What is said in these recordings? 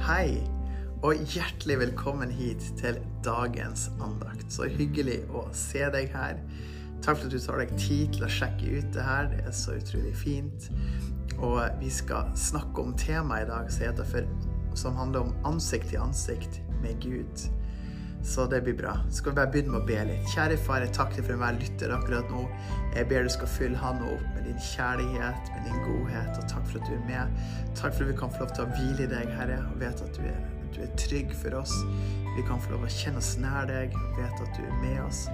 Hei, og hjertelig velkommen hit til dagens andakt. Så hyggelig å se deg her. Takk for at du tar deg tid til å sjekke ut det her. Det er så utrolig fint. Og vi skal snakke om temaet i dag som, for, som handler om ansikt til ansikt med Gud. Så det blir bra. Så Skal vi bare begynne med å be litt. Kjære far, jeg takker for enhver lytter akkurat nå. Jeg ber du skal fylle han opp med din kjærlighet, med din godhet, og takk for at du er med. Takk for at vi kan få lov til å hvile i deg, Herre, og vet at du er, at du er trygg for oss. Vi kan få lov til å kjenne oss nær deg, og vet at du er med oss.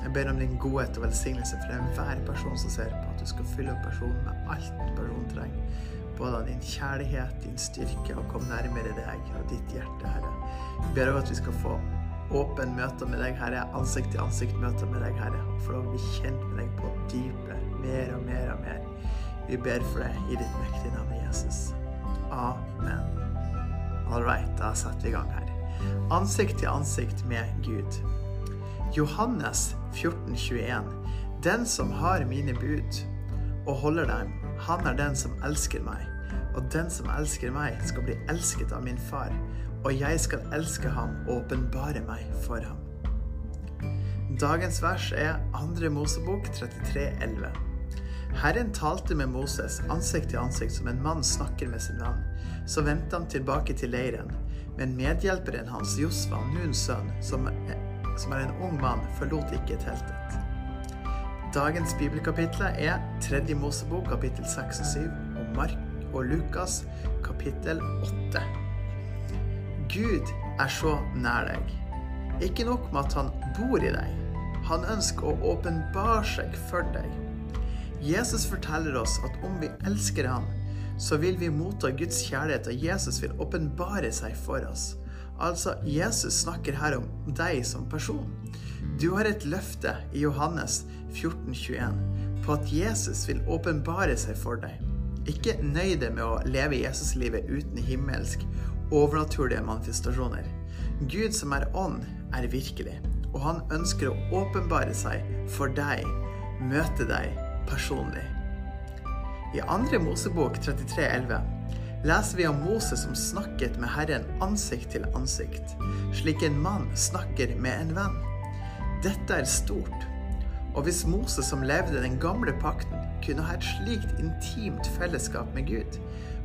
Jeg ber om din godhet og velsignelse for enhver person som ser på, at du skal fylle opp personen med alt personen trenger. Både av din kjærlighet, din styrke, og komme nærmere deg og ditt hjerte, Herre. Jeg ber også at vi skal få åpen møte med deg, Herre. Ansikt til ansikt møte med deg, Herre. Og få lov å bli kjent med deg på dypet. Mer og mer og mer. Vi ber for det i ditt mektige navn, Jesus. Amen. All right, da setter vi i gang her. Ansikt til ansikt med Gud. Johannes 14, 21. Den som har mine bud og holder dem, han er den som elsker meg. Og den som elsker meg, skal bli elsket av min far, og jeg skal elske ham og åpenbare meg for ham. Dagens vers er 2. Mosebok 33, 11. Herren talte med Moses ansikt til ansikt som en mann snakker med sin venn. Så vendte han tilbake til leiren, men medhjelperen hans, Josva, Nuns sønn, som, som er en ung mann, forlot ikke teltet. Dagens bibelkapitler er 3. Mosebok kapittel 6 og 7 og Mark og Lukas kapittel 8. Gud er så nær deg. Ikke nok med at han bor i deg, han ønsker å åpenbare seg for deg. Jesus forteller oss at om vi elsker ham, så vil vi motta Guds kjærlighet, og Jesus vil åpenbare seg for oss. Altså, Jesus snakker her om deg som person. Du har et løfte i Johannes 14, 21 på at Jesus vil åpenbare seg for deg. Ikke nøy deg med å leve Jesuslivet uten himmelsk, overnaturlige manifestasjoner. Gud som er ånd, er virkelig, og han ønsker å åpenbare seg for deg, møte deg personlig. I 2. Mosebok 33,11 leser vi om Moses som snakket med Herren ansikt til ansikt, slik en mann snakker med en venn. Dette er stort. Og hvis Moses som levde den gamle pakten, kunne ha et slikt intimt fellesskap med Gud,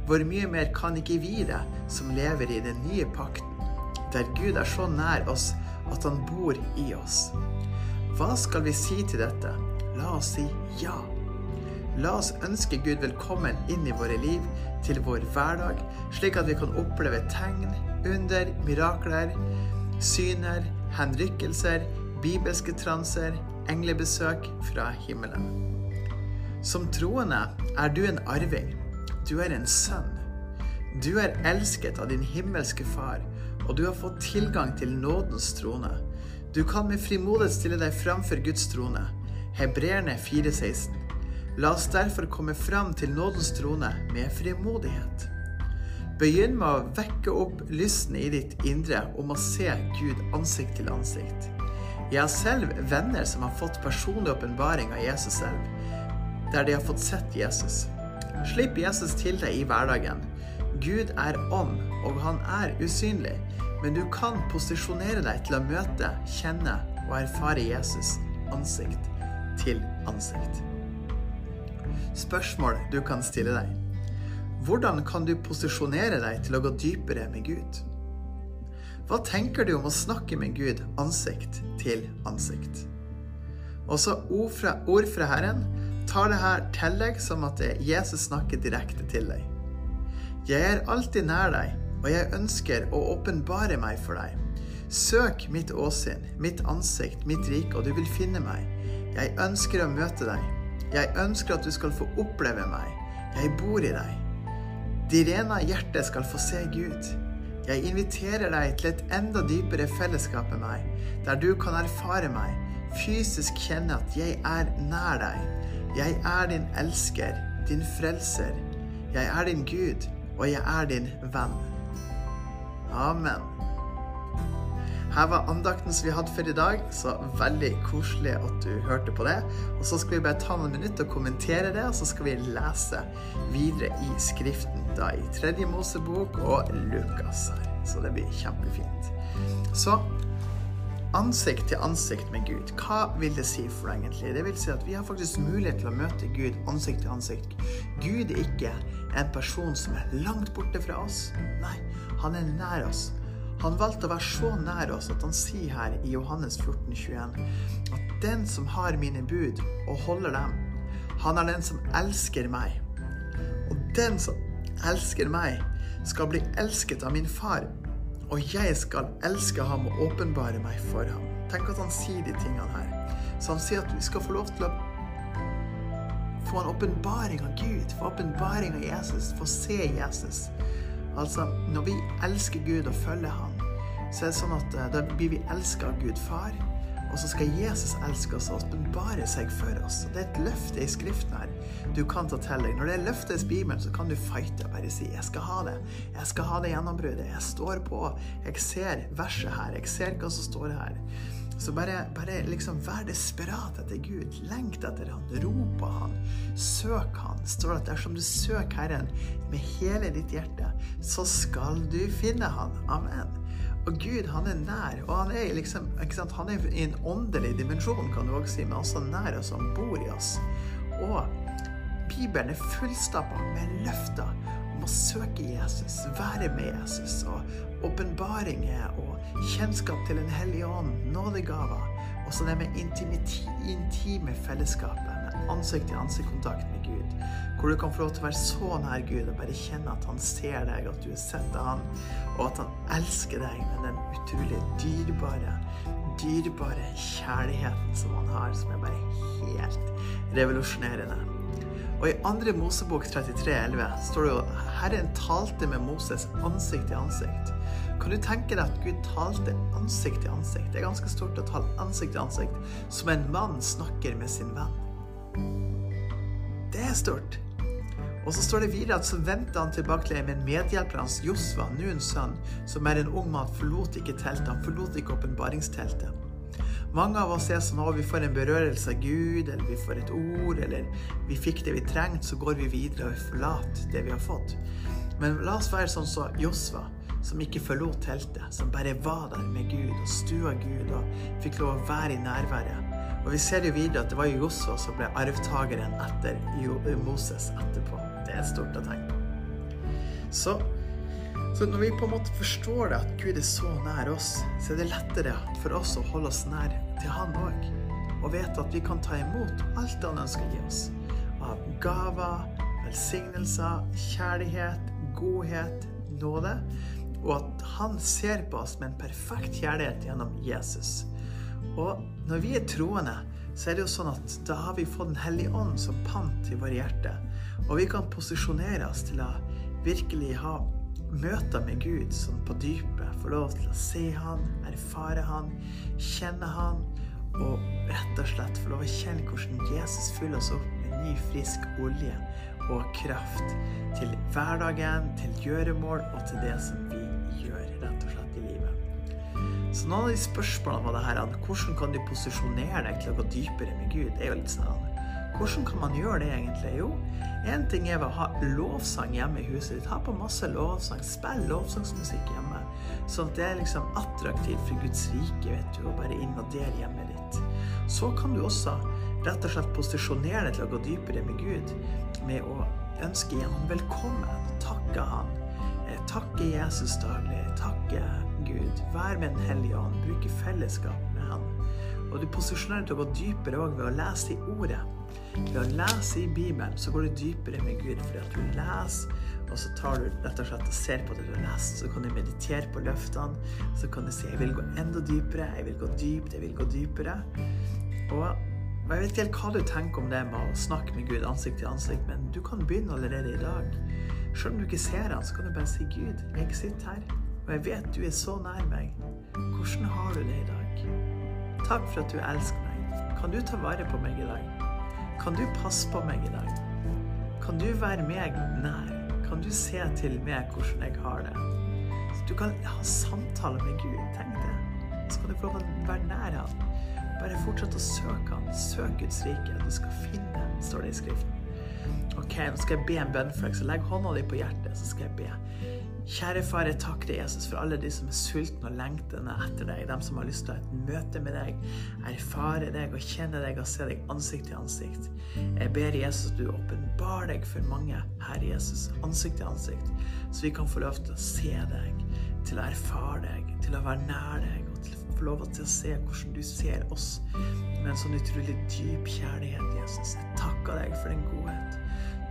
hvor mye mer kan ikke vi det som lever i den nye pakten, der Gud er så nær oss at han bor i oss? Hva skal vi si til dette? La oss si ja. La oss ønske Gud velkommen inn i våre liv, til vår hverdag, slik at vi kan oppleve tegn, under, mirakler, syner, henrykkelser, bibelske transer, englebesøk fra himmelen. Som troende er du en arving. Du er en sønn. Du er elsket av din himmelske far, og du har fått tilgang til nådens trone. Du kan med frimodighet stille deg framfor Guds trone. Hebreerne 4,16. La oss derfor komme fram til nådens trone med frimodighet. Begynn med å vekke opp lysten i ditt indre om å se Gud ansikt til ansikt. Jeg har selv venner som har fått personlig åpenbaring av Jesus selv, der de har fått sett Jesus. Slipp Jesus til deg i hverdagen. Gud er ånd, og han er usynlig, men du kan posisjonere deg til å møte, kjenne og erfare Jesus ansikt til ansikt. Spørsmål du kan stille deg. Hvordan kan du posisjonere deg til å gå dypere med Gud? Hva tenker du om å snakke med Gud ansikt til ansikt? Også ord fra, ord fra Herren tar det her til deg som at Jesus snakker direkte til deg. Jeg er alltid nær deg, og jeg ønsker å åpenbare meg for deg. Søk mitt åsyn, mitt ansikt, mitt rike, og du vil finne meg. Jeg ønsker å møte deg. Jeg ønsker at du skal få oppleve meg. Jeg bor i deg. De rene av hjerte skal få se Gud. Jeg inviterer deg til et enda dypere fellesskap med meg, der du kan erfare meg, fysisk kjenne at jeg er nær deg. Jeg er din elsker, din frelser. Jeg er din Gud, og jeg er din venn. Amen. Her var andakten som vi hadde for i dag, så veldig koselig at du hørte på det. Og så skal vi bare ta noen minutter og kommentere det, og så skal vi lese videre i Skriften. Da i Tredje Mosebok og Lukas her. Så det blir kjempefint. Så ansikt til ansikt med Gud. Hva vil det si for deg egentlig? Det vil si at vi har faktisk mulighet til å møte Gud ansikt til ansikt. Gud er ikke en person som er langt borte fra oss. Nei, han er nær oss. Han valgte å være så nær oss at han sier her i Johannes 14, 21 at den som har mine bud og holder dem, han er den som elsker meg. Og den som elsker meg, skal bli elsket av min far, og jeg skal elske ham og åpenbare meg for ham. Tenk at han sier de tingene her. Så han sier at vi skal få lov til å få en åpenbaring av Gud, få åpenbaring av Jesus, få se Jesus. Altså, når vi elsker Gud og følger Han, så er det sånn at eh, da blir vi elska av Gud far. Og så skal Jesus elske oss og åpenbare seg for oss. Og Det er et løfte i Skriften her du kan ta til deg. Når det er i Bibelen, så kan du fighte og bare si 'Jeg skal ha det'. Jeg skal ha det gjennombruddet. Jeg står på. Jeg ser verset her. Jeg ser hva som står her. Så bare, bare liksom vær desperat etter Gud. Lengt etter Han. Rop på Han. Søk Han. står det at dersom du søker Herren med hele ditt hjerte, så skal du finne Han. Amen. Og Gud, han er nær. Og han er liksom ikke sant? Han er i en åndelig dimensjon, kan du også si, men også nær oss. Han bor i oss. Og Bibelen er fullstappa med løfter om å søke Jesus, være med Jesus, og åpenbaringer og kjennskap til Den hellige ånd, nådegaver. Og så det med intime fellesskapet, med ansikt-til-ansikt-kontakt med Gud. Hvor du kan få lov til å være så nær Gud og bare kjenne at han ser deg, at du er sett av han, og at han elsker deg med den utrolig dyrebare, dyrebare kjærligheten som han har, som er bare helt revolusjonerende. Og i 2. Mosebok 33, 11 står det jo Herren talte med Moses ansikt til ansikt. Kan du tenke deg at Gud talte ansikt til ansikt? Det er ganske stort å tale ansikt til ansikt, som en mann snakker med sin venn. Det er stort. Og så står det videre at så vendte han tilbake til med medhjelper hans, Josva, Nuns sønn, som er en ung mann, forlot ikke teltet. Han forlot ikke åpenbaringsteltet. Mange av oss er sånn at vi får en berørelse av Gud, eller vi får et ord, eller vi fikk det vi trengte, så går vi videre og forlater det vi har fått. Men la oss være sånn som så Josva, som ikke forlot teltet, som bare var der med Gud og stua Gud og fikk lov å være i nærværet. Og vi ser jo videre at det var jo Josva som ble arvtakeren etter Moses etterpå. Det et stort på. Så så når vi på en måte forstår det, at Gud er så nær oss, så er det lettere for oss å holde oss nær til Han òg. Og vite at vi kan ta imot alt Han ønsker å gi oss. Av gaver, velsignelser, kjærlighet, godhet, nåde. Og at Han ser på oss med en perfekt kjærlighet gjennom Jesus. Og når vi er troende, så er det jo sånn at da har vi fått Den hellige ånd som pant i våre hjerte. Og vi kan posisjonere oss til å virkelig ha møter med Gud sånn på dypet, Få lov til å se Han, erfare Han, kjenne Han, og rett og slett få lov å kjenne hvordan Jesus fyller oss opp med ny, frisk olje og kraft til hverdagen, til gjøremål og til det som vi gjør, rett og slett, i livet. Så noen av de spørsmålene var det her hvordan kan du posisjonere deg til å gå dypere med Gud? Det er jo litt sånn hvordan kan man gjøre det egentlig? Jo, én ting er å ha lovsang hjemme i huset ditt. Ha på masse lovsang. Spill lovsangsmusikk hjemme. Sånn at det er liksom attraktivt for Guds rike vet du, å bare invadere hjemmet ditt. Så kan du også rett og slett posisjonere deg til å gå dypere med Gud med å ønske ham velkommen. Takke han. Eh, takke Jesus daglig. Takke Gud. Vær med Den hellige ånd. Bruke fellesskap med han. Og du posisjonerer deg til å gå dypere òg ved å lese i ordet. Ved å lese i Bibelen så går du dypere med Gud. Fordi at du leser, og så tar du rett og slett og ser på det du har lest. Så kan du meditere på løftene. Så kan du si 'Jeg vil gå enda dypere'. 'Jeg vil gå dypt'. 'Jeg vil gå dypere'. Og jeg vet ikke helt hva du tenker om det med å snakke med Gud ansikt til ansikt, men du kan begynne allerede i dag. Selv om du ikke ser han, så kan du bare si 'Gud, jeg sitter her, og jeg vet du er så nær meg'. Hvordan har du det i dag? Takk for at du elsker meg. Kan du ta vare på meg i dag? Kan du passe på meg i dag? Kan du være meg nær? Kan du se til meg hvordan jeg har det? Så du kan ha samtaler med Gud. Tenk det. Så kan du få lov til å være nær han. Bare fortsett å søke han. Søk Guds rike. Du skal finne, står det i Skriften. Ok, nå skal jeg be en bønn for deg, så legg hånda di på hjertet, så skal jeg be. Kjære far, jeg takker deg, Jesus, for alle de som er sultne og lengtende etter deg. De som har lyst til å ha et møte med deg, erfare deg og kjenne deg og se deg ansikt til ansikt. Jeg ber Jesus at du åpenbarer deg for mange, Herre Jesus, ansikt til ansikt, så vi kan få lov til å se deg, til å erfare deg, til å være nær deg, og til å få lov til å se hvordan du ser oss med en sånn utrolig dyp kjærlighet, Jesus. Jeg takker deg for din godhet.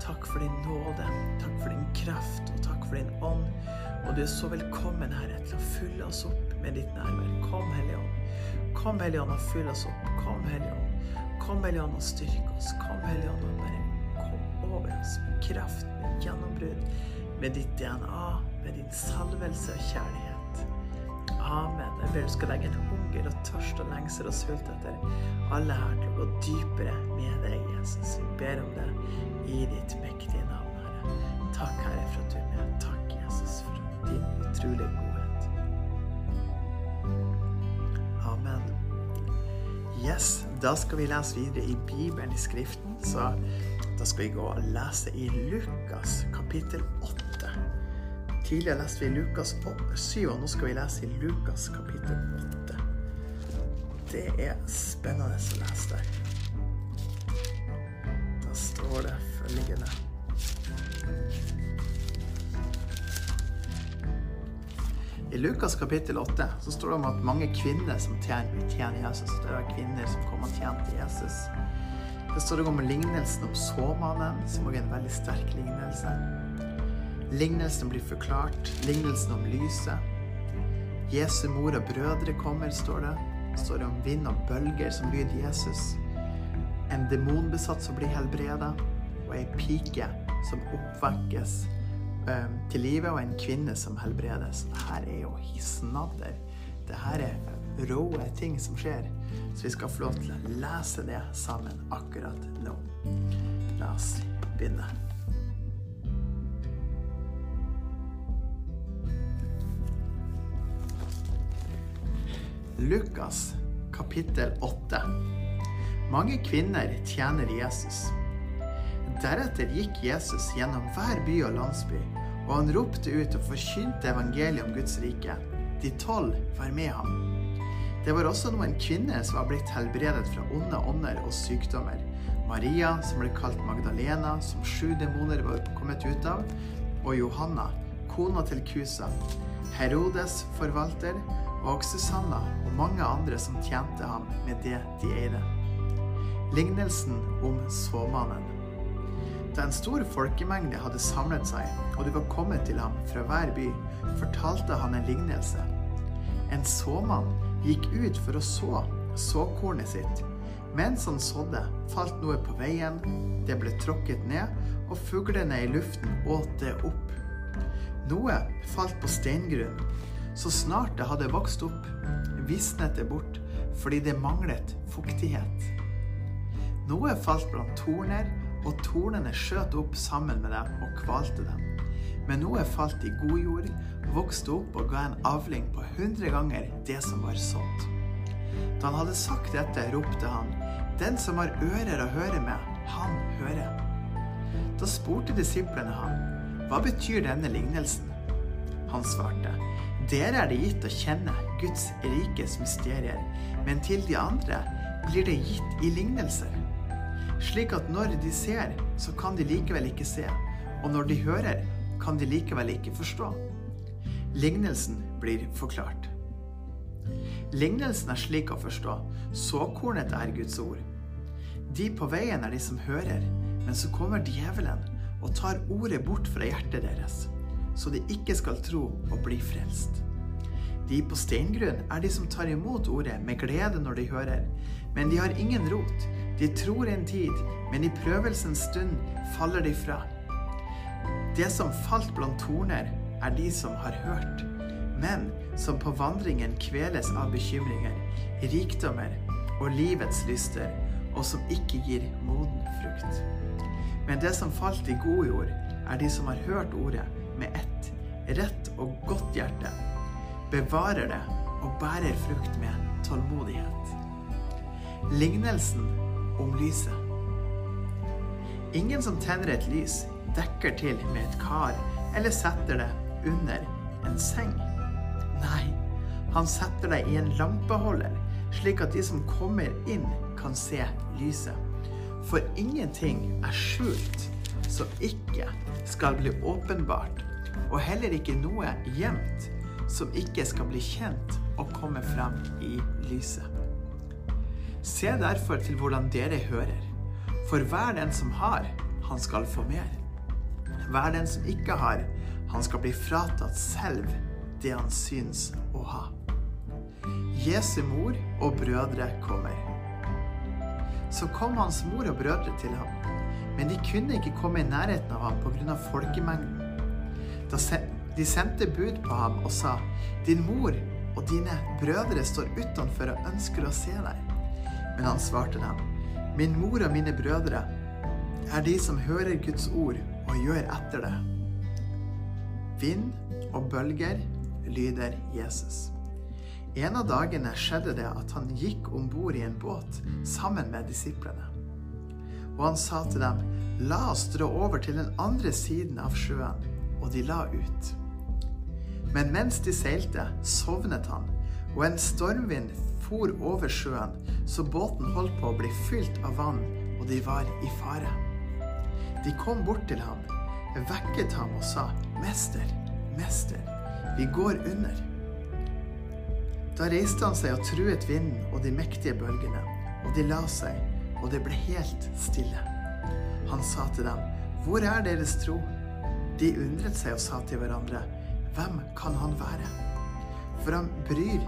Takk for din nåde, takk for din kraft og takk for din ånd. Og du er så velkommen, Herre, til å fylle oss opp med ditt nærvær. Kom, Hellige Ånd. Kom, Hellige Ånd, og fyll oss opp. Kom, Hellige Ånd. Kom, Hellige Ånd, og styrk oss. Kom, Hellige Ånd, og bare kom over oss med kraft, med gjennombrudd, med ditt DNA, med din salvelse og kjærlighet. Amen. Jeg ber du skal legge en hunger og tørst og lengsel og sult etter alle her til å gå dypere med deg, Jesus. Vi ber om det i ditt mektige navn, Herre. Takk, Herre, for at du er med. Takk, Jesus, for din utrolige godhet. Amen. Yes, da skal vi lese videre i Bibelen, i Skriften. Så da skal vi gå og lese i Lukas kapittel 8. Tidligere leste vi Lukas 7, og nå skal vi lese i Lukas kapittel 8. Det er spennende å lese der. Da står det følgende I Lukas kapittel 8 så står det om at mange kvinner som tjener, tjener Jesus. Det er kvinner som kommer og tjener til Jesus. Det står det om lignelsen om såmannen, som også er en veldig sterk lignelse. Lignelsen blir forklart. Lignelsen om lyset. Jesu mor og brødre kommer, står det. Det står det om vind og bølger som lyder Jesus. En demonbesatt som blir helbreda og ei pike som oppvekkes um, til live, og en kvinne som helbredes. Dette er jo hisnadder. Dette er råe ting som skjer. Så vi skal få lov til å lese det sammen akkurat nå. La oss begynne. Lukas kapittel 8. Mange kvinner tjener Jesus. Deretter gikk Jesus gjennom hver by og landsby, og han ropte ut og forkynte evangeliet om Guds rike. De tolv var med ham. Det var også noen kvinner som var blitt helbredet fra onde ånder og sykdommer. Maria, som ble kalt Magdalena, som sju demoner var kommet ut av, og Johanna, kona til Kusa, Herodes, forvalter, og Susanna og mange andre som tjente ham med det de eide. Lignelsen om såmannen. Da en stor folkemengde hadde samlet seg, og de var kommet til ham fra hver by, fortalte han en lignelse. En såmann gikk ut for å så såkornet sitt. Mens han sådde, falt noe på veien, det ble tråkket ned, og fuglene i luften åt det opp. Noe falt på steingrunn. Så snart det hadde vokst opp, visnet det bort fordi det manglet fuktighet. Noe falt blant torner, og tornene skjøt opp sammen med dem og kvalte dem. Men noe falt i god jord, vokste opp og ga en avling på hundre ganger det som var sådd. Da han hadde sagt dette, ropte han, Den som har ører å høre med, han hører. Da spurte disiplene han, Hva betyr denne lignelsen? Han svarte, Dere er det gitt å kjenne Guds rikes mysterier, men til de andre blir det gitt i lignelser slik at når de ser, så kan de likevel ikke se, og når de hører, kan de likevel ikke forstå. Lignelsen blir forklart. Lignelsen er slik å forstå. Såkornet er Guds ord. De på veien er de som hører, men så kommer djevelen og tar ordet bort fra hjertet deres, så de ikke skal tro og bli frelst. De på steingrunn er de som tar imot ordet med glede når de hører, men de har ingen rot. De tror en tid, men i prøvelsens stund faller de fra. Det som falt blant torner, er de som har hørt, men som på vandringen kveles av bekymringer, rikdommer og livets lyster, og som ikke gir moden frukt. Men det som falt i god jord, er de som har hørt ordet med ett, rett og godt hjerte, bevarer det og bærer frukt med tålmodighet. Lignelsen om lyset. Ingen som tenner et lys, dekker til med et kar eller setter det under en seng. Nei, han setter det i en lampeholder, slik at de som kommer inn, kan se lyset. For ingenting er skjult som ikke skal bli åpenbart, og heller ikke noe gjemt som ikke skal bli kjent og komme frem i lyset. Se derfor til hvordan dere hører. For hver den som har, han skal få mer. Hver den som ikke har, han skal bli fratatt selv det han syns å ha. Jesu mor og brødre kommer. Så kom hans mor og brødre til ham, men de kunne ikke komme i nærheten av ham pga. folkemengden. De sendte bud på ham og sa, Din mor og dine brødre står utenfor og ønsker å se deg. Men han svarte dem, Min mor og mine brødre er de som hører Guds ord og gjør etter det. Vind og bølger lyder Jesus. En av dagene skjedde det at han gikk om bord i en båt sammen med disiplene. Og han sa til dem, La oss dra over til den andre siden av sjøen. Og de la ut. Men mens de seilte, sovnet han, og en stormvind for over sjøen, så båten holdt på å bli fylt av vann, og de var i fare. De kom bort til ham, vekket ham og sa, Mester, mester, vi går under. Da reiste han seg og truet vinden og de mektige bølgene, og de la seg, og det ble helt stille. Han sa til dem, Hvor er deres tro? De undret seg og sa til hverandre, Hvem kan han være? For han bryr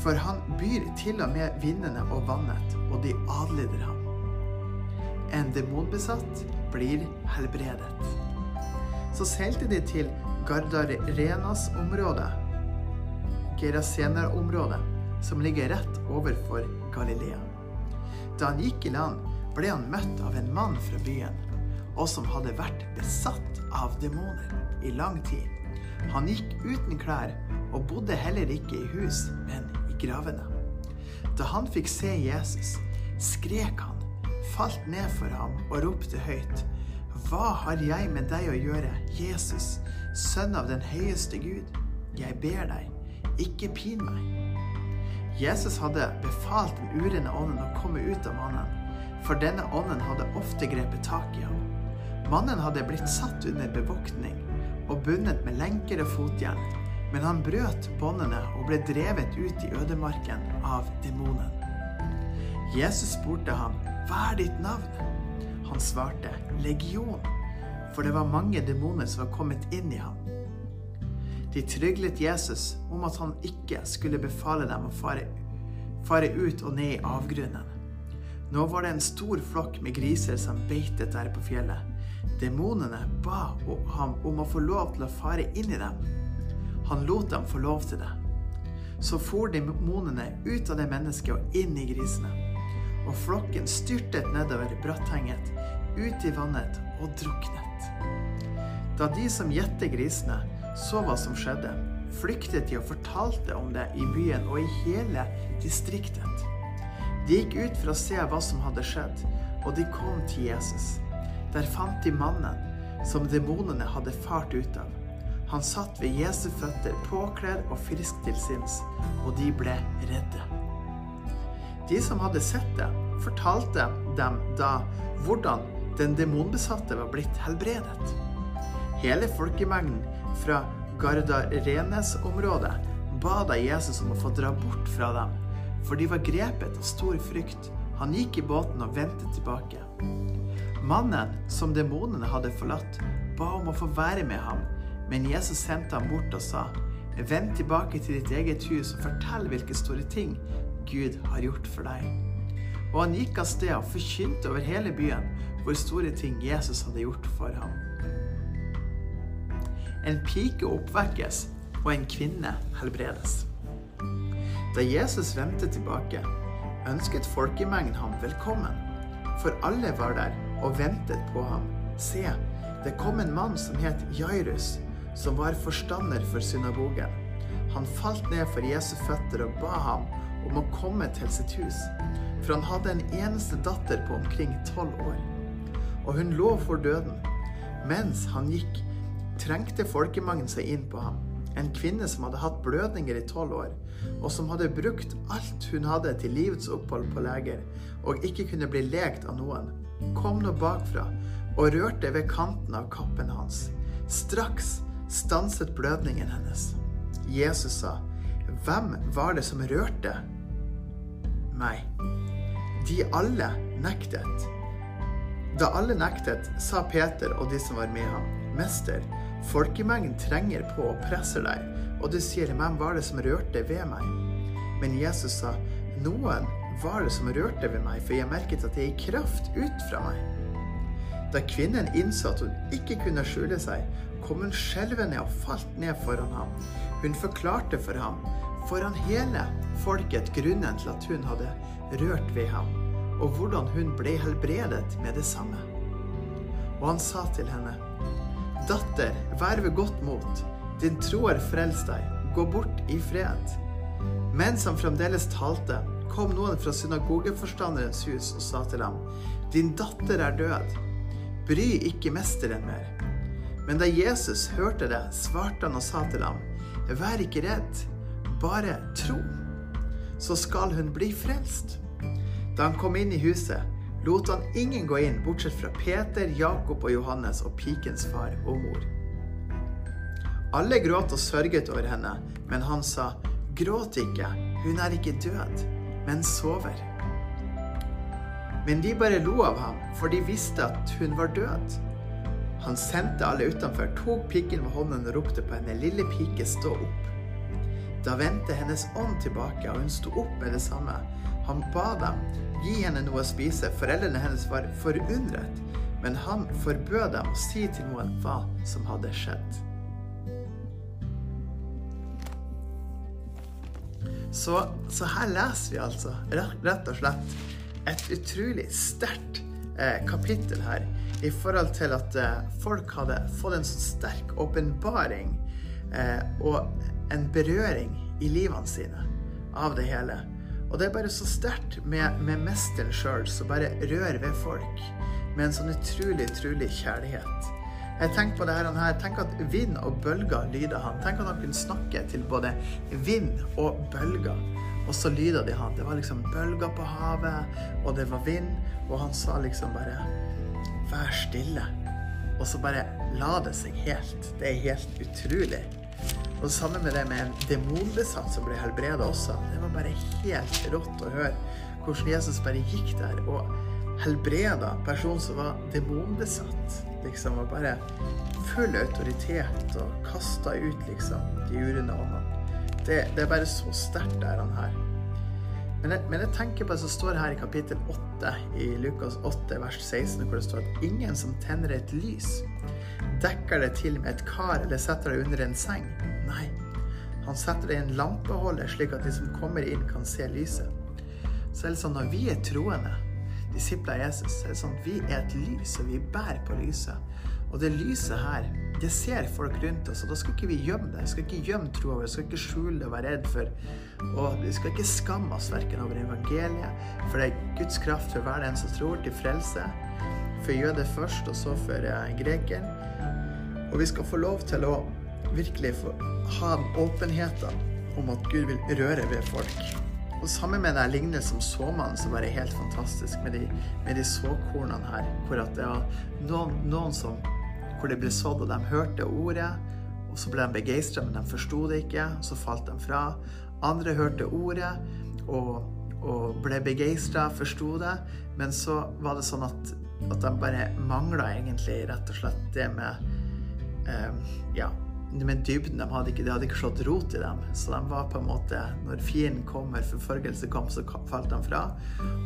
for han byr til og med vindene og vannet, og de adlyder ham. En demonbesatt blir helbredet. Så seilte de til Gardarenas område, Gerasener-området, som ligger rett overfor Galilea. Da han gikk i land, ble han møtt av en mann fra byen, og som hadde vært besatt av demoner i lang tid. Han gikk uten klær og bodde heller ikke i hus, men gravene. Da han fikk se Jesus, skrek han, falt ned for ham og ropte høyt. Hva har jeg med deg å gjøre, Jesus, sønn av den høyeste Gud? Jeg ber deg, ikke pin meg. Jesus hadde befalt den urene ånden å komme ut av mannen, for denne ånden hadde ofte grepet tak i ham. Mannen hadde blitt satt under bevoktning og bundet med lenker og fotjern men han brøt båndene og ble drevet ut i ødemarken av demonen. Jesus spurte ham, 'Hva er ditt navn?' Han svarte, 'Legion', for det var mange demoner som var kommet inn i ham. De tryglet Jesus om at han ikke skulle befale dem å fare, fare ut og ned i avgrunnen. Nå var det en stor flokk med griser som beitet der på fjellet. Demonene ba ham om å få lov til å fare inn i dem. Han lot dem få lov til det. Så for demonene ut av det mennesket og inn i grisene. Og flokken styrtet nedover bratthenget, ut i vannet og druknet. Da de som gjette grisene, så hva som skjedde, flyktet de og fortalte om det i byen og i hele distriktet. De gikk ut for å se hva som hadde skjedd, og de kom til Jesus. Der fant de mannen som demonene hadde fart ut av han satt ved Jesu føtter, påkledd og frisk til sinns, og de ble redde. De som hadde sett det, fortalte dem da hvordan den demonbesatte var blitt helbredet. Hele folkemengden fra Gardarenes-området ba da Jesus om å få dra bort fra dem, for de var grepet av stor frykt. Han gikk i båten og vendte tilbake. Mannen som demonene hadde forlatt, ba om å få være med ham men Jesus sendte ham bort og sa, Vend tilbake til ditt eget hus og fortell hvilke store ting Gud har gjort for deg. Og han gikk av sted og forkynte over hele byen hvor store ting Jesus hadde gjort for ham. En pike oppvekkes, og en kvinne helbredes. Da Jesus vendte tilbake, ønsket folkemengden ham velkommen, for alle var der og ventet på ham. Se, det kom en mann som het Jairus som var forstander for synagogen. Han falt ned for Jesu føtter og ba ham om å komme til sitt hus, for han hadde en eneste datter på omkring tolv år. Og hun lå for døden. Mens han gikk, trengte folkemangelen seg inn på ham. En kvinne som hadde hatt blødninger i tolv år, og som hadde brukt alt hun hadde til livets opphold på leger, og ikke kunne bli lekt av noen, kom nå bakfra og rørte ved kanten av kappen hans. Straks stanset blødningen hennes. Jesus sa, Hvem var det som rørte meg? De alle nektet. Da alle nektet, sa Peter og de som var med ham, Mester, folkemengden trenger på og presser deg, og du sier, Hvem var det som rørte ved meg? Men Jesus sa, Noen var det som rørte ved meg, for jeg merket at det gikk kraft ut fra meg. Da kvinnen innså at hun ikke kunne skjule seg, kom hun skjelvende og falt ned foran ham. Hun forklarte for ham, foran hele folket, grunnen til at hun hadde rørt ved ham, og hvordan hun ble helbredet med det samme. Og han sa til henne, Datter, vær ved godt mot, din tro har frelst deg, gå bort i fred. Mens han fremdeles talte, kom noen fra synagogeforstanderens hus og sa til ham, Din datter er død. Bry ikke mesteren mer. Men da Jesus hørte det, svarte han og sa til ham, Vær ikke redd, bare tro, så skal hun bli frelst. Da han kom inn i huset, lot han ingen gå inn, bortsett fra Peter, Jakob og Johannes og pikens far og mor. Alle gråt og sørget over henne, men han sa, Gråt ikke, hun er ikke død, men sover. Men de bare lo av ham, for de visste at hun var død. Han sendte alle utenfor, tok piken ved hånden og ropte på henne, lille pike, stå opp. Da vendte hennes ånd tilbake, og hun sto opp med det samme. Han ba dem gi henne noe å spise. Foreldrene hennes var forundret, men han forbød dem å si til noen hva som hadde skjedd. Så, så her leser vi altså rett og slett et utrolig sterkt eh, kapittel her i forhold til at eh, folk hadde fått en sånn sterk åpenbaring eh, og en berøring i livene sine av det hele. Og det er bare så sterkt med, med mesteren sjøl som bare rører ved folk med en sånn utrolig, utrolig kjærlighet. Jeg tenker på det her, Tenk at vind og bølger lyder han. Tenk at han kunne snakke til både vind og bølger. Og så lyder de han. Det var liksom bølger på havet, og det var vind. Og han sa liksom bare Vær stille. Og så bare la det seg helt. Det er helt utrolig. Og det samme med det med en demonbesatt som ble helbreda også. Det var bare helt rått å høre hvordan Jesus bare gikk der og helbreda personen som var demonbesatt liksom, og bare full autoritet og kasta ut liksom de urene åndene. Det, det, er bare så sterkt, det her. Men jeg, men jeg, tenker på det som står her i kapittel 8 i Lukas 8, vers 16, hvor det står at ingen som tenner et lys, dekker det til med et kar eller setter det under en seng. Nei, han setter det i en lampeholder, slik at de som kommer inn, kan se lyset. Så er det sånn når vi er troende, disipler av Jesus, så er det sånn at vi er et lys, og vi bærer på lyset. Og det lyset her, det ser folk rundt oss, og da skal ikke vi gjemme det. Vi skal ikke gjemme troa vår, vi skal ikke skjule det og være redd for Og vi skal ikke skamme oss verken over evangeliet, for det er Guds kraft for hver den som tror, til frelse. For jøde først, og så for eh, greker. Og vi skal få lov til å virkelig få ha den åpenheten om at Gud vil røre ved folk. Og sammen med den lignelsen som såmannen, som bare er helt fantastisk, med de, med de såkornene her. Hvor det var noen, noen som Hvor det ble sådd, og de hørte ordet. Og så ble de begeistra, men de forsto det ikke. Og så falt de fra. Andre hørte ordet og, og ble begeistra, forsto det. Men så var det sånn at, at de bare mangla egentlig rett og slett det med eh, Ja men dybden de hadde ikke, det hadde ikke slått rot i dem. Så de var på en måte Når fienden kommer, forfølgelse kom, så falt de fra.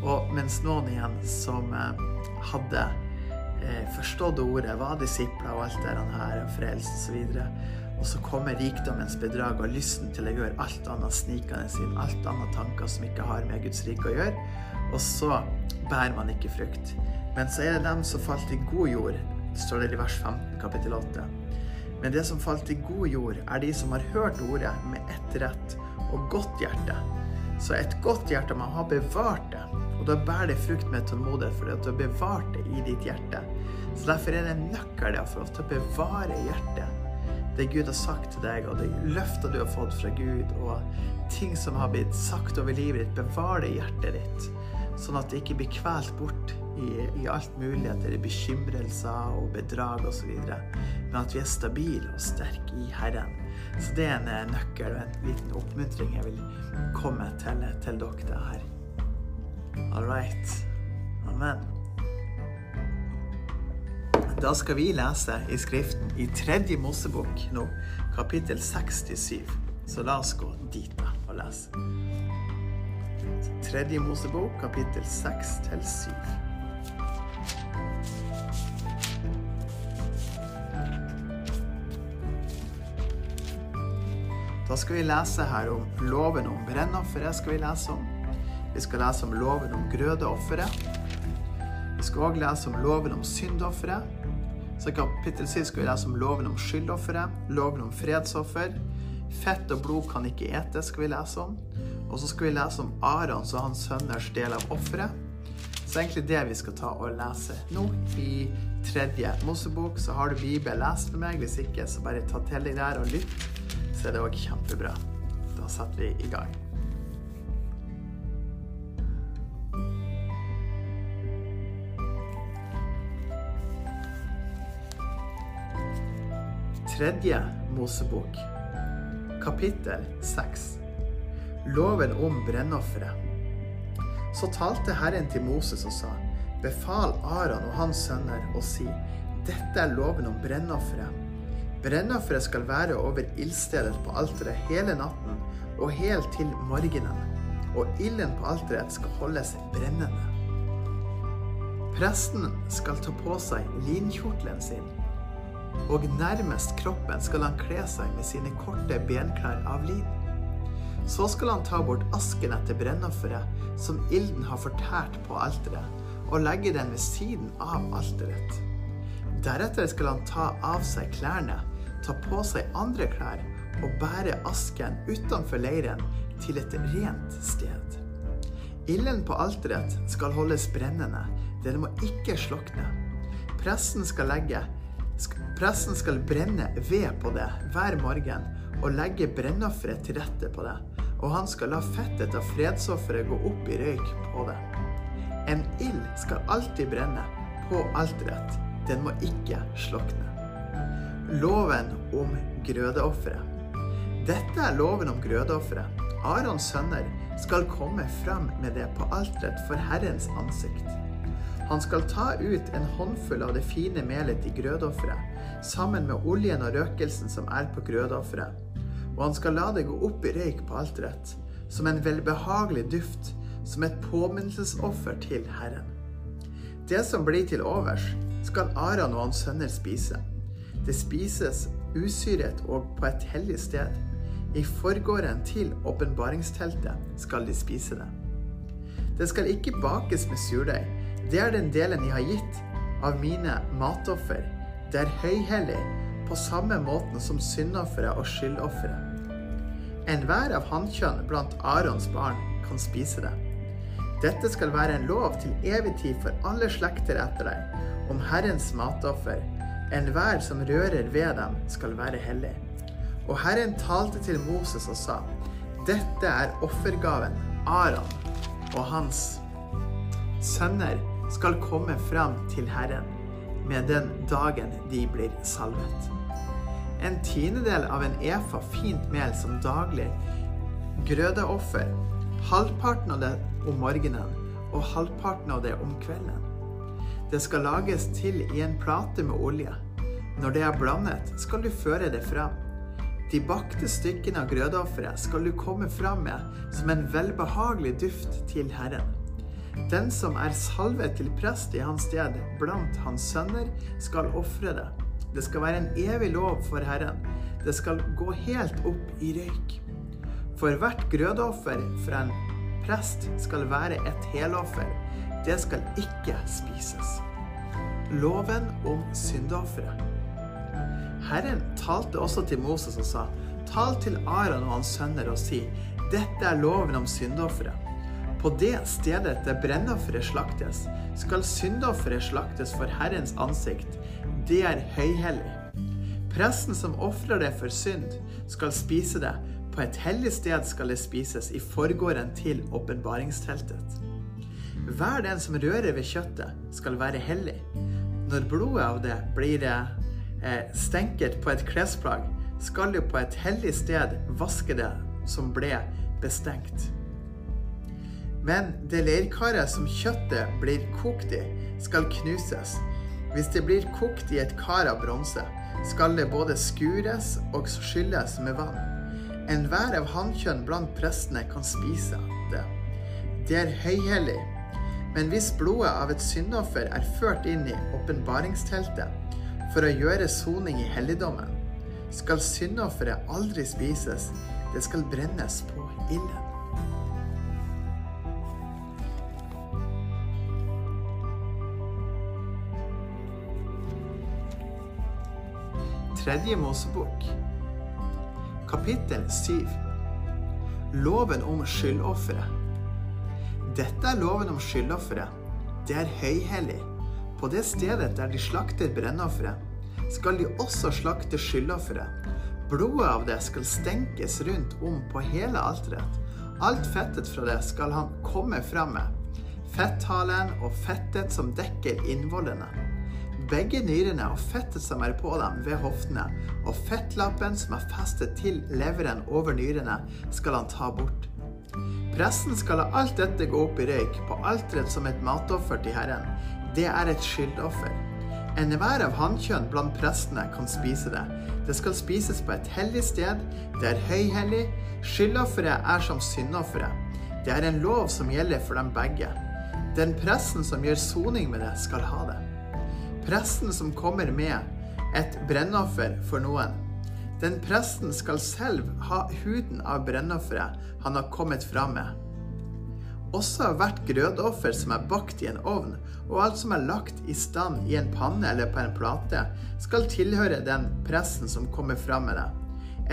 Og mens noen igjen som eh, hadde eh, forstått ordet, var disipler og alt det her, frelse osv. Og så kommer rikdommens bedrag og lysten til å gjøre alt annet snikende inn, alt annet tanker som ikke har med Guds rike å gjøre. Og så bærer man ikke frukt. Men så er det dem som falt i god jord, står det i vers 15, kapittel 8 Men det som falt i god jord, er de som har hørt ordet med ett rett og godt hjerte. Så et godt hjerte, man har bevart det. Og da bærer det frukt med tålmodighet, fordi at du har bevart det i ditt hjerte. Så derfor er det en nøkkel der for å bevare hjertet. Det Gud har sagt til deg, og de løfter du har fått fra Gud, og ting som har blitt sagt over livet ditt, bevar det i hjertet ditt. Sånn at det ikke blir kvelt bort i, i alt muligheter, i bekymrelser og bedrag osv. Men at vi er stabile og sterke i Herren. Så det er en eh, nøkkel og en liten oppmuntring jeg vil komme til, til dere her. All right. Amen. Da skal vi lese i Skriften i tredje Mosebok nå, kapittel 67. Så la oss gå dit da og lese. Tredje Mosebok, kapittel 6 til 7. Da skal vi lese her om loven om brennofferet. Vi lese om. Vi skal lese om loven om grødeofferet. Skal òg lese om loven om syndofferet. Så kapittel 7 skal vi lese om loven om skyldofferet, loven om fredsoffer. Fett og blod kan ikke etes, skal vi lese om. Og så skal vi lese om Arons og hans sønners del av offeret. Så egentlig det vi skal ta og lese nå i tredje Mosebok. Så har du Bibel, les med meg. Hvis ikke, så bare ta til deg der og lytt så er det òg kjempebra. Da setter vi i gang. Tredje Mosebok, kapittel seks. Loven om brennofferet. Så talte Herren til Moses og sa:" Befal Aron og hans sønner å si:" Dette er loven om brennofferet. Brennofferet skal være over ildstedet på alteret hele natten og helt til morgenen, og ilden på alteret skal holdes brennende. Presten skal ta på seg linkjortelen sin, og nærmest kroppen skal han kle seg med sine korte benklær av lin. Så skal han ta bort asken etter brennofferet som ilden har fortært på alteret, og legge den ved siden av alteret. Deretter skal han ta av seg klærne ta på seg andre klær og bære asken utenfor leiren til et rent sted. Ilden på alteret skal holdes brennende, den må ikke slukne. Presten skal, legge, presten skal brenne ved på det hver morgen og legge brennofferet til rette på det, og han skal la fettet av fredsofferet gå opp i røyk på det. En ild skal alltid brenne på alteret, den må ikke slukne. Loven om grødeofferet. Dette er loven om grødeofferet. Arons sønner skal komme fram med det på alteret for Herrens ansikt. Han skal ta ut en håndfull av det fine melet i grødeofferet, sammen med oljen og røkelsen som er på grødeofferet. Og han skal la det gå opp i røyk på alteret, som en velbehagelig duft, som et påminnelsesoffer til Herren. Det som blir til overs, skal Aron og hans sønner spise. Det spises usyret og på et hellig sted. I forgården til åpenbaringsteltet skal de spise det. Det skal ikke bakes med surdeig. Det er den delen jeg har gitt av mine matoffer. Det er høyhellig, på samme måten som syndofferet og skyldofferet. Enhver av hannkjønn blant Arons barn kan spise det. Dette skal være en lov til evig tid for alle slekter etter deg, om Herrens matoffer Enhver som rører ved dem, skal være hellig. Og Herren talte til Moses og sa, Dette er offergaven Aron og hans sønner skal komme fram til Herren med den dagen de blir salvet. En tiendedel av en efa fint mel som daglig grødeoffer, halvparten av det om morgenen og halvparten av det om kvelden. Det skal lages til i en plate med olje. Når det er blandet, skal du føre det fram. De bakte stykkene av grødeofferet skal du komme fram med som en velbehagelig duft til Herren. Den som er salvet til prest i hans sted blant hans sønner, skal ofre det. Det skal være en evig lov for Herren. Det skal gå helt opp i røyk. For hvert grødeoffer fra en prest skal være et heloffer det skal ikke spises. Loven om syndofferet. Herren talte også til Moses og sa, Tal til Aron og hans sønner og si, Dette er loven om syndofferet. På det stedet der brennofferet slaktes, skal syndofferet slaktes for Herrens ansikt. Det er høyhellig. Presten som ofrer det for synd, skal spise det. På et hellig sted skal det spises, i forgården til åpenbaringsteltet. Hver den som rører ved kjøttet, skal være hellig. Når blodet av det blir eh, stenket på et klesplagg, skal du på et hellig sted vaske det som ble bestengt. Men det leirkaret som kjøttet blir kokt i, skal knuses. Hvis det blir kokt i et kar av bronse, skal det både skures og skylles med vann. Enhver av hannkjønn blant prestene kan spise det. Det er høyhellig. Men hvis blodet av et syndoffer er ført inn i åpenbaringsteltet for å gjøre soning i helligdommen, skal syndofferet aldri spises. Det skal brennes på ilden. Tredje Mosebok, kapittel 7. Loven om skyldofferet. Dette er loven om skyldofferet. Det er høyhellig. På det stedet der de slakter brennofferet, skal de også slakte skyldofferet. Blodet av det skal stenkes rundt om på hele alteret. Alt fettet fra det skal han komme fram med. Fetthalen og fettet som dekker innvollene begge nyrene og fettet som er på dem ved hoftene, og fettlappen som er festet til leveren over nyrene, skal han ta bort. Presten skal la alt dette gå opp i røyk på alteret som et matoffer til Herren. Det er et skyldoffer. Enhver av hannkjønn blant prestene kan spise det. Det skal spises på et hellig sted. Det er høyhellig. Skyldofferet er som syndofferet. Det er en lov som gjelder for dem begge. Den presten som gjør soning med det, skal ha det. Presten som kommer med et brennoffer for noen. Den presten skal selv ha huden av brennofferet han har kommet fra med. Også hvert grødoffer som er bakt i en ovn, og alt som er lagt i stand i en panne eller på en plate, skal tilhøre den presten som kommer fram med det.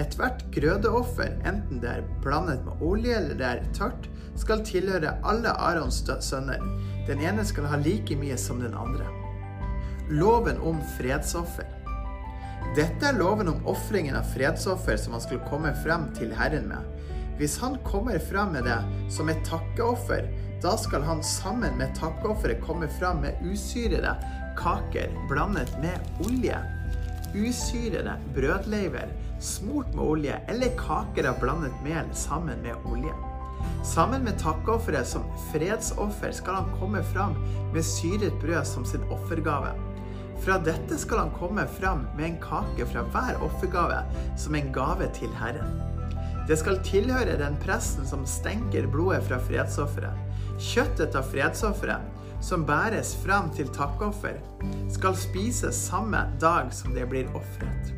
Ethvert grødeoffer, enten det er blandet med olje eller det er tørt, skal tilhøre alle Arons sønner. Den ene skal ha like mye som den andre loven om fredsoffer. Dette er loven om ofringen av fredsoffer som han skulle komme frem til Herren med. Hvis han kommer frem med det som et takkeoffer, da skal han sammen med takkeofferet komme frem med usyrede kaker blandet med olje. Usyrede brødleiver smurt med olje eller kaker av blandet mel sammen med olje. Sammen med takkeofferet som fredsoffer skal han komme fram med syret brød som sin offergave. Fra dette skal han komme fram med en kake fra hver offergave som en gave til Herren. Det skal tilhøre den presten som stenker blodet fra fredsofferet. Kjøttet av fredsofferet, som bæres fram til takkoffer, skal spises samme dag som det blir ofret.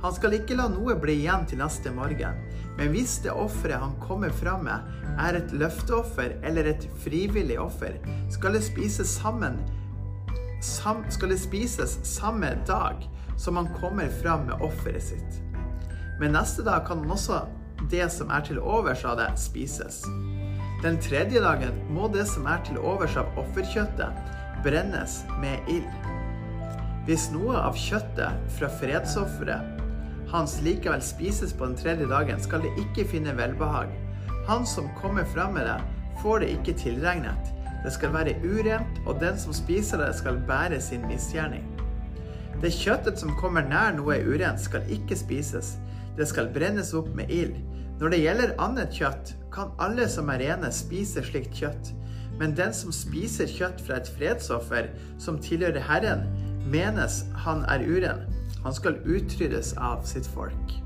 Han skal ikke la noe bli igjen til neste morgen, men hvis det offeret han kommer fram med, er et løfteoffer eller et frivillig offer, skal det spises sammen skal det spises samme dag som han kommer fram med offeret sitt. Men neste dag kan også det som er til overs av det, spises. Den tredje dagen må det som er til overs av offerkjøttet, brennes med ild. Hvis noe av kjøttet fra fredsofferet hans likevel spises på den tredje dagen, skal det ikke finne velbehag. Han som kommer fram med det, får det ikke tilregnet. Det skal være urent, og den som spiser det, skal bære sin misgjerning. Det kjøttet som kommer nær noe urent, skal ikke spises. Det skal brennes opp med ild. Når det gjelder annet kjøtt, kan alle som er rene, spise slikt kjøtt. Men den som spiser kjøtt fra et fredsoffer som tilhører Herren, menes han er uren. Han skal utryddes av sitt folk.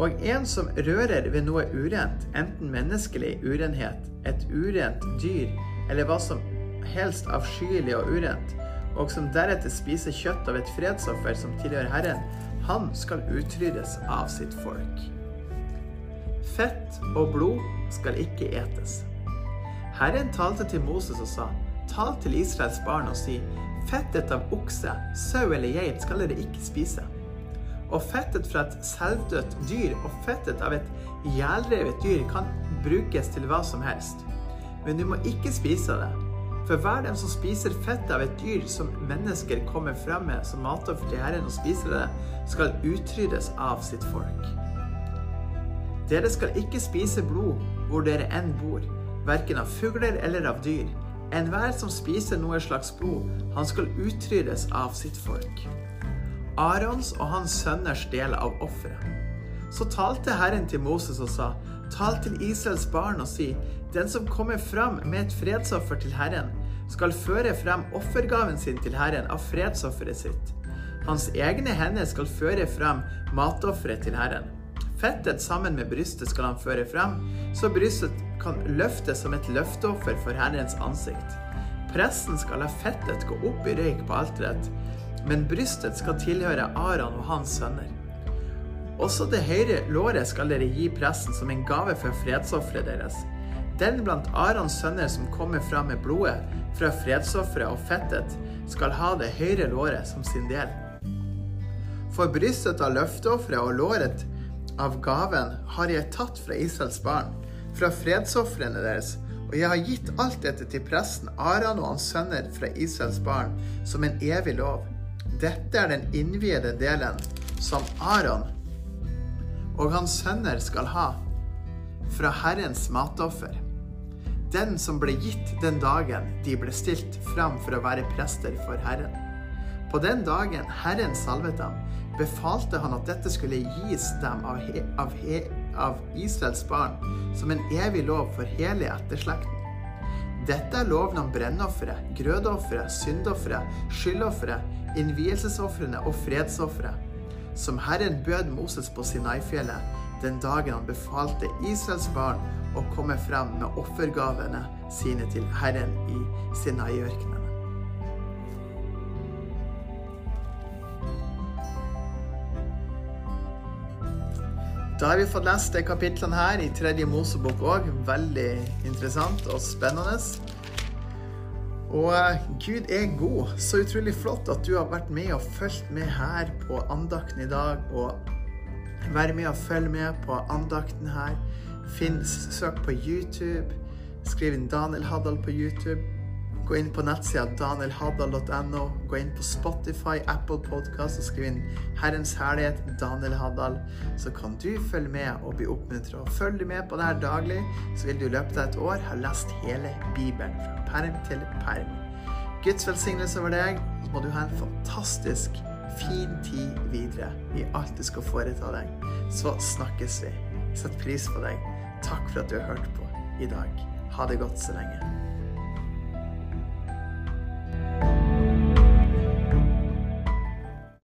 Og en som rører ved noe urent, enten menneskelig urenhet, et urent dyr eller hva som helst avskyelig og urent, og som deretter spiser kjøtt av et fredsoffer som tilhører Herren, han skal utryddes av sitt folk. Fett og blod skal ikke etes. Herren talte til Moses og sa, tal til Israels barn og si, Fettet av okse, sau eller geit skal dere ikke spise. Og fettet fra et selvdødt dyr og fettet av et ihjelrevet dyr kan brukes til hva som helst. Men du må ikke spise det. For hver den som spiser fettet av et dyr som mennesker kommer frem med som matoffer til Herren og spiser det, skal utryddes av sitt folk. Dere skal ikke spise blod hvor dere enn bor, verken av fugler eller av dyr. Enhver som spiser noe slags blod, han skal utryddes av sitt folk. Arons og hans sønners del av offeret. Så talte Herren til Moses og sa, Tal til Israels barn og si, Den som kommer fram med et fredsoffer til Herren, skal føre frem offergaven sin til Herren av fredsofferet sitt. Hans egne hender skal føre frem matofferet til Herren. Fettet sammen med brystet skal han føre frem, så brystet kan løftes som et løfteoffer for Herrens ansikt. Presten skal la fettet gå opp i røyk på alteret, men brystet skal tilhøre Aron og hans sønner. Også det høyre låret skal dere gi presten som en gave for fredsofferet deres. Den blant Arons sønner som kommer fram med blodet fra fredsofferet og fettet, skal ha det høyre låret som sin del. For brystet av løfteofferet og låret av gaven har jeg tatt fra Israels barn, fra fredsofrene deres, og jeg har gitt alt dette til presten Aran og hans sønner fra Israels barn som en evig lov. Dette er den innviede delen som Aron og hans sønner skal ha fra Herrens matoffer. Den som ble gitt den dagen de ble stilt fram for å være prester for Herren. På den dagen Herren salvet dem, befalte han at dette skulle gis dem av, he, av, he, av Israels barn som en evig lov for hele etterslekten. Dette er loven om brennofferet, grødofferet, syndofferet, skyldofferet, innvielsesofrene og fredsofferet, som Herren bød Moses på Sinai-fjellet den dagen han befalte Israels barn å komme frem med offergavene sine til Herren i Sinai-ørkenen. Da har vi fått lest de kapitlene her i tredje Mosebok òg. Veldig interessant og spennende. Og eh, Gud er god. Så utrolig flott at du har vært med og fulgt med her på andakten i dag. Og være med og følge med på andakten her. Finn, søk på YouTube. Skriv inn Daniel Haddal på YouTube. Gå inn på nettsida danielhaddal.no. Gå inn på Spotify, Apple Podcast og skriv inn 'Herrens herlighet', Daniel Haddal. Så kan du følge med og bli oppmuntra. Følg du med på det her daglig, så vil du i løpet av et år ha lest hele Bibelen fra perm til perm. Guds velsignelse over deg. Så må du ha en fantastisk fin tid videre i alt du skal foreta deg. Så snakkes vi. Sett pris på deg. Takk for at du har hørt på i dag. Ha det godt så lenge.